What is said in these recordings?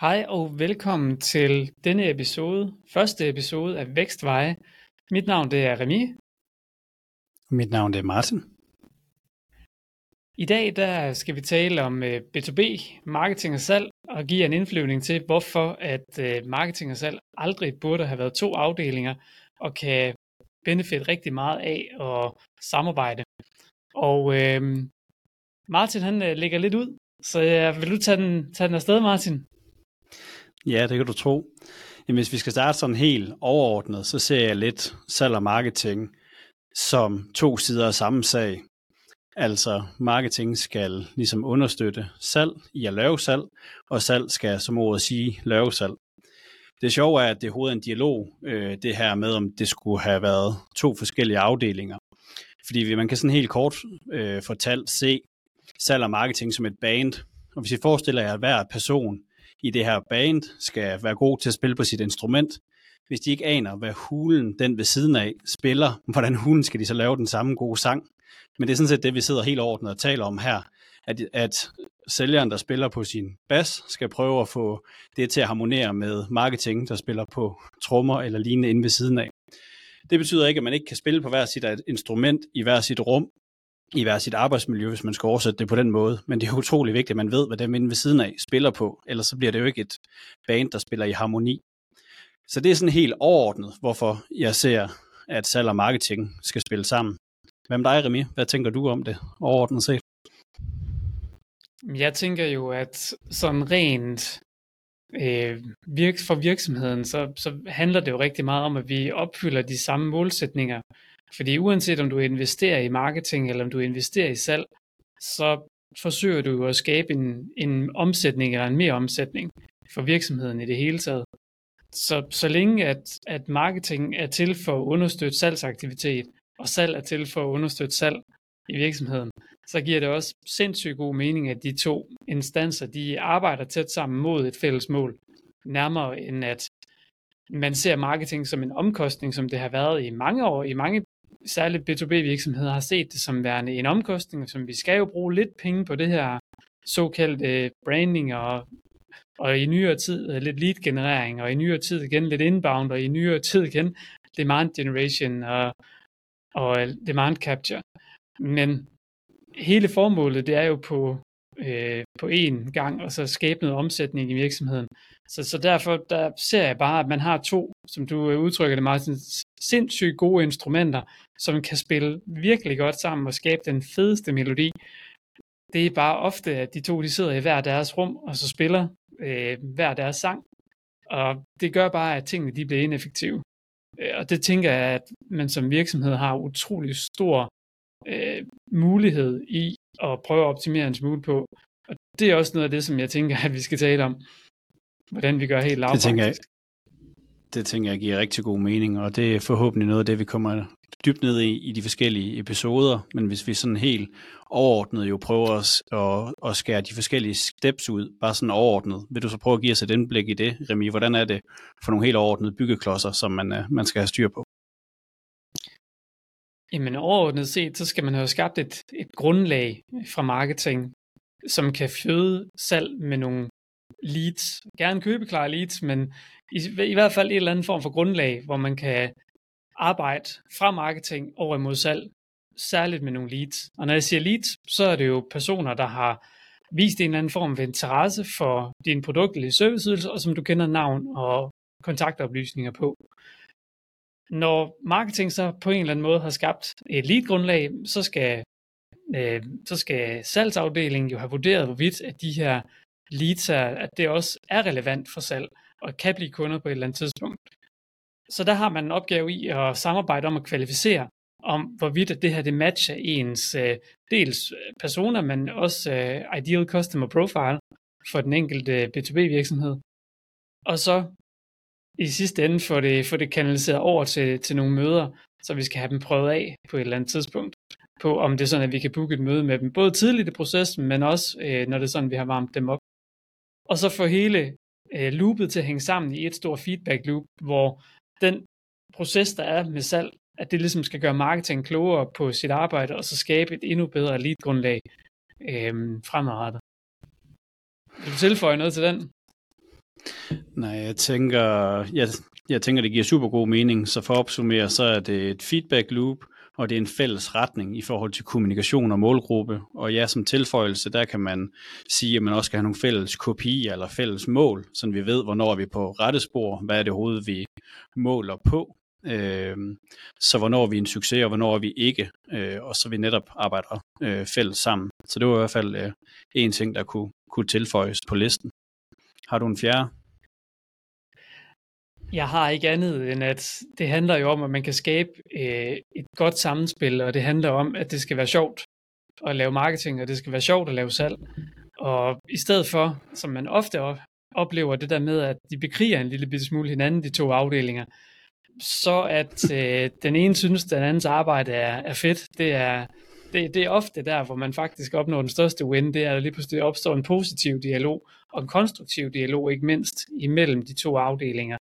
Hej og velkommen til denne episode, første episode af Vækstveje. Mit navn det er Remi. Mit navn det er Martin. I dag der skal vi tale om B2B, øh, marketing og salg, og give en indflyvning til, hvorfor at øh, marketing og salg aldrig burde have været to afdelinger, og kan benefit rigtig meget af at samarbejde. Og øh, Martin han øh, lægger lidt ud, så øh, vil du tage den, tage den afsted, Martin? Ja, det kan du tro. Jamen, hvis vi skal starte sådan helt overordnet, så ser jeg lidt salg og marketing som to sider af samme sag. Altså, marketing skal ligesom understøtte salg i at lave salg, og salg skal, som ordet sige, lave salg. Det sjove er, at det er hovedet en dialog, øh, det her med, om det skulle have været to forskellige afdelinger. Fordi man kan sådan helt kort øh, fortalt se salg og marketing som et band. Og hvis I forestiller jer, at hver person i det her band skal være god til at spille på sit instrument, hvis de ikke aner, hvad hulen den ved siden af spiller, hvordan hulen skal de så lave den samme gode sang. Men det er sådan set det, vi sidder helt ordnet og taler om her, at, at sælgeren, der spiller på sin bas, skal prøve at få det til at harmonere med marketing, der spiller på trommer eller lignende inde ved siden af. Det betyder ikke, at man ikke kan spille på hver sit instrument i hver sit rum, i hver sit arbejdsmiljø, hvis man skal oversætte det på den måde. Men det er utrolig vigtigt, at man ved, hvad dem inde ved siden af spiller på, ellers så bliver det jo ikke et band, der spiller i harmoni. Så det er sådan helt overordnet, hvorfor jeg ser, at salg og marketing skal spille sammen. Hvem dig, Remi? Hvad tænker du om det overordnet set? Jeg tænker jo, at sådan rent øh, virk, for virksomheden, så, så handler det jo rigtig meget om, at vi opfylder de samme målsætninger. Fordi uanset om du investerer i marketing, eller om du investerer i salg, så forsøger du jo at skabe en, en omsætning eller en mere omsætning for virksomheden i det hele taget. Så, så længe at, at marketing er til for at understøtte salgsaktivitet, og salg er til for at understøtte salg i virksomheden, så giver det også sindssygt god mening, at de to instanser, de arbejder tæt sammen mod et fælles mål, nærmere end at man ser marketing som en omkostning, som det har været i mange år. I mange særligt B2B-virksomheder har set det som værende en omkostning, som vi skal jo bruge lidt penge på det her såkaldte branding og, og i nyere tid øh, lidt lead-generering, og i nyere tid igen lidt inbound, og i nyere tid igen demand generation og, og øh, demand capture. Men hele formålet, det er jo på, øh, på én gang, og så skabe noget omsætning i virksomheden. Så, så derfor der ser jeg bare, at man har to, som du øh, udtrykker det, Martin, sindssygt gode instrumenter, som kan spille virkelig godt sammen og skabe den fedeste melodi. Det er bare ofte, at de to de sidder i hver deres rum, og så spiller øh, hver deres sang. Og det gør bare, at tingene de bliver ineffektive. Øh, og det tænker jeg, at man som virksomhed har utrolig stor øh, mulighed i at prøve at optimere en smule på. Og det er også noget af det, som jeg tænker, at vi skal tale om. Hvordan vi gør helt lavpraktisk. Det tænker jeg, det tænker jeg giver rigtig god mening, og det er forhåbentlig noget af det, vi kommer dybt ned i i de forskellige episoder, men hvis vi sådan helt overordnet jo prøver os at, at skære de forskellige steps ud, bare sådan overordnet, vil du så prøve at give os et indblik i det, Remi? Hvordan er det for nogle helt overordnede byggeklodser, som man, øh, man skal have styr på? Jamen overordnet set, så skal man have skabt et, et grundlag fra marketing, som kan føde salg med nogle leads. Gerne købeklare leads, men i, i hvert fald en eller anden form for grundlag, hvor man kan arbejde fra marketing over imod salg, særligt med nogle leads. Og når jeg siger leads, så er det jo personer, der har vist en eller anden form for interesse for din produkt eller serviceydelse, og som du kender navn og kontaktoplysninger på. Når marketing så på en eller anden måde har skabt et lead-grundlag, så skal, øh, så skal salgsafdelingen jo have vurderet, hvorvidt at de her leads er, at det også er relevant for salg og kan blive kunder på et eller andet tidspunkt. Så der har man en opgave i at samarbejde om at kvalificere, om hvorvidt at det her det matcher ens øh, dels personer, men også øh, ideal customer profile for den enkelte øh, B2B virksomhed. Og så i sidste ende få det, få det kanaliseret over til, til nogle møder, så vi skal have dem prøvet af på et eller andet tidspunkt, på om det er sådan, at vi kan booke et møde med dem, både tidligt i processen, men også øh, når det er sådan, vi har varmet dem op. Og så få hele øh, loopet til at hænge sammen i et stort feedback loop, hvor den proces, der er med salg, at det ligesom skal gøre marketing klogere på sit arbejde, og så skabe et endnu bedre lead-grundlag øh, fremadrettet. Vil du tilføje noget til den? Nej, jeg tænker, jeg, jeg tænker, det giver super god mening. Så for at opsummere, så er det et feedback loop, og det er en fælles retning i forhold til kommunikation og målgruppe. Og ja, som tilføjelse, der kan man sige, at man også skal have nogle fælles kopier eller fælles mål, så vi ved, hvornår vi på rette spor, hvad er det overhovedet, vi måler på. Øh, så hvornår er vi en succes, og hvornår er vi ikke, øh, og så vi netop arbejder øh, fælles sammen. Så det var i hvert fald øh, en ting, der kunne, kunne tilføjes på listen. Har du en fjerde? Jeg har ikke andet end, at det handler jo om, at man kan skabe øh, et godt sammenspil, og det handler om, at det skal være sjovt at lave marketing, og det skal være sjovt at lave salg. Og i stedet for, som man ofte oplever det der med, at de bekriger en lille bitte smule hinanden, de to afdelinger, så at øh, den ene synes, at den andens arbejde er, er fedt, det er, det, det er ofte der, hvor man faktisk opnår den største win, det er, at lige pludselig opstår en positiv dialog, og en konstruktiv dialog, ikke mindst, imellem de to afdelinger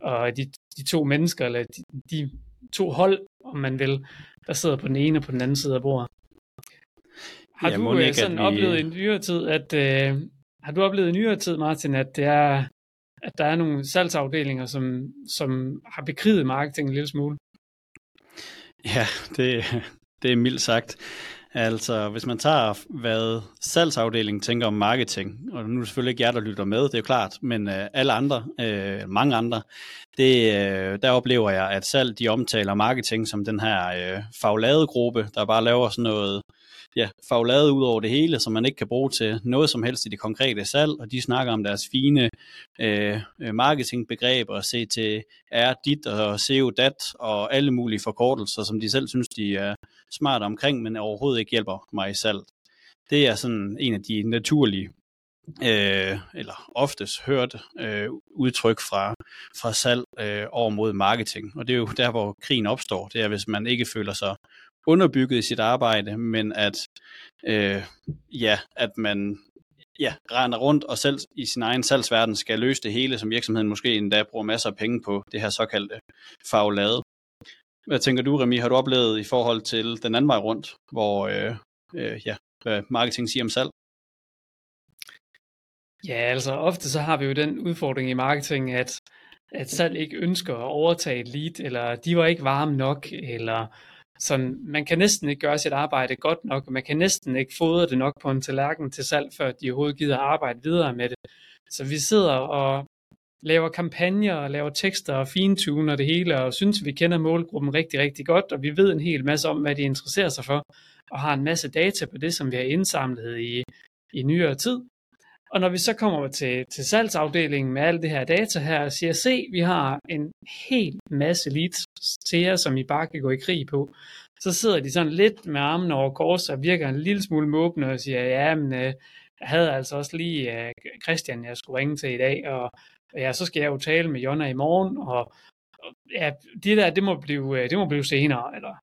og de, de to mennesker, eller de, de to hold, om man vil, der sidder på den ene og på den anden side af bordet. Har ja, du ikke, sådan vi... oplevet i nyere tid, at øh, har du oplevet i nyere tid, Martin, at det er, at der er nogle salgsafdelinger, som, som har bekriget marketing en lille smule? Ja, det, det er mildt sagt. Altså, hvis man tager, hvad salgsafdelingen tænker om marketing, og nu er det selvfølgelig ikke jer, der lytter med, det er jo klart, men øh, alle andre, øh, mange andre, det, øh, der oplever jeg, at salg, de omtaler marketing som den her øh, faglade gruppe, der bare laver sådan noget ja, faglade ud over det hele, som man ikke kan bruge til noget som helst i det konkrete salg, og de snakker om deres fine øh, øh marketingbegreber, CTR dit og CO dat og alle mulige forkortelser, som de selv synes, de er smart omkring, men overhovedet ikke hjælper mig i salg. Det er sådan en af de naturlige øh, eller oftest hørt øh, udtryk fra, fra salg øh, over mod marketing. Og det er jo der, hvor krigen opstår. Det er, hvis man ikke føler sig underbygget i sit arbejde, men at, øh, ja, at man ja, render rundt og selv i sin egen salgsverden skal løse det hele, som virksomheden måske endda bruger masser af penge på det her såkaldte faglade. Hvad tænker du, Remi, har du oplevet i forhold til den anden vej rundt, hvor øh, øh, ja, hvad marketing siger om salg? Ja, altså ofte så har vi jo den udfordring i marketing, at, at salg ikke ønsker at overtage et lead, eller de var ikke varme nok, eller sådan, man kan næsten ikke gøre sit arbejde godt nok, og man kan næsten ikke fodre det nok på en tallerken til salg, før de overhovedet gider arbejde videre med det. Så vi sidder og laver kampagner og laver tekster og fintuner det hele, og synes, vi kender målgruppen rigtig, rigtig godt, og vi ved en hel masse om, hvad de interesserer sig for, og har en masse data på det, som vi har indsamlet i, i nyere tid. Og når vi så kommer til, til salgsafdelingen med alt det her data her, og siger, se, vi har en hel masse leads til jer, som I bare kan gå i krig på, så sidder de sådan lidt med armen over kors og virker en lille smule måbne og siger, ja, men øh, jeg havde altså også lige øh, Christian, jeg skulle ringe til i dag, og ja, så skal jeg jo tale med Jonna i morgen, og, og ja, det der, det må blive, øh, det må blive senere, eller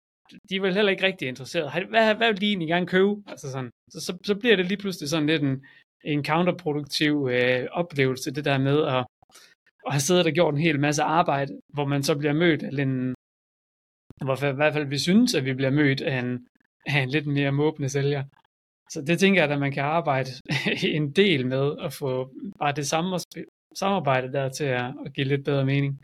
de er vel heller ikke rigtig interesseret. Hvad, hvad vil de egentlig gerne købe? Altså sådan, så, så, så bliver det lige pludselig sådan lidt en, en counterproduktiv øh, oplevelse, det der med at, at have siddet og gjort en hel masse arbejde, hvor man så bliver mødt af en, hvor i hvert fald vi synes, at vi bliver mødt af en, af en lidt mere måbende sælger. Så det tænker jeg, at man kan arbejde en del med at få bare det samme samarbejde der til at, at give lidt bedre mening.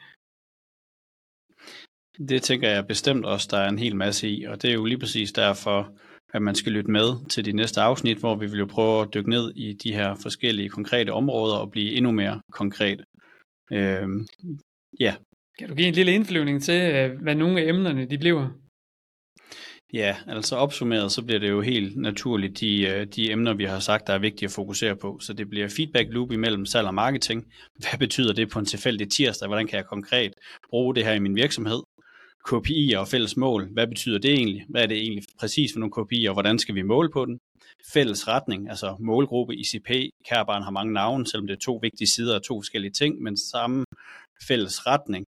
Det tænker jeg bestemt også, der er en hel masse i, og det er jo lige præcis derfor, at man skal lytte med til de næste afsnit, hvor vi vil jo prøve at dykke ned i de her forskellige konkrete områder og blive endnu mere konkrete. Øhm, ja. Kan du give en lille indflyvning til, øh, hvad nogle af emnerne de bliver? Ja, altså opsummeret, så bliver det jo helt naturligt de, øh, de emner, vi har sagt, der er vigtige at fokusere på. Så det bliver feedback loop imellem salg og marketing. Hvad betyder det på en tilfældig tirsdag? Hvordan kan jeg konkret bruge det her i min virksomhed? KPI'er og fælles mål. Hvad betyder det egentlig? Hvad er det egentlig præcis for nogle KPI'er, og hvordan skal vi måle på den? Fælles retning, altså målgruppe, ICP, Kærbarn har mange navne, selvom det er to vigtige sider og to forskellige ting, men samme fælles retning.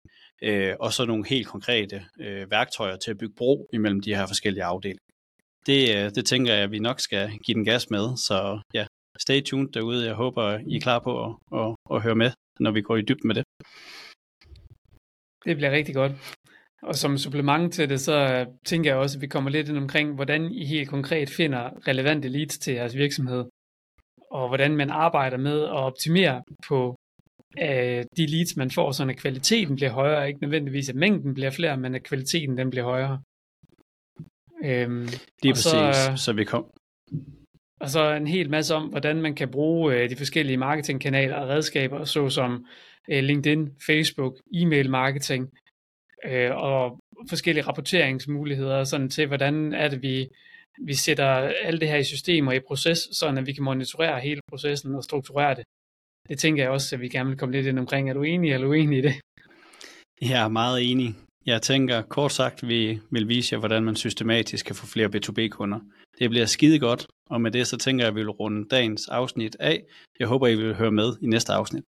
Øh, og så nogle helt konkrete øh, værktøjer til at bygge bro imellem de her forskellige afdelinger. Det, øh, det tænker jeg, at vi nok skal give den gas med, så ja, stay tuned derude. Jeg håber, I er klar på at, at, at høre med, når vi går i dybden med det. Det bliver rigtig godt. Og som supplement til det, så tænker jeg også, at vi kommer lidt ind omkring, hvordan I helt konkret finder relevante leads til jeres virksomhed, og hvordan man arbejder med at optimere på af de leads, man får, så at kvaliteten bliver højere, ikke nødvendigvis at mængden bliver flere, men at kvaliteten den bliver højere. Øhm, det er præcis, så, så vi kom. Og så en hel masse om, hvordan man kan bruge øh, de forskellige marketingkanaler og redskaber, såsom øh, LinkedIn, Facebook, e-mail marketing øh, og forskellige rapporteringsmuligheder, sådan til hvordan er det, vi, vi sætter alt det her i systemer i proces, sådan at vi kan monitorere hele processen og strukturere det. Det tænker jeg også, at vi gerne vil komme lidt ind omkring. Er du enig eller uenig i det? Jeg er meget enig. Jeg tænker kort sagt, vi vil vise jer, hvordan man systematisk kan få flere B2B-kunder. Det bliver skide godt, og med det så tænker jeg, at vi vil runde dagens afsnit af. Jeg håber, I vil høre med i næste afsnit.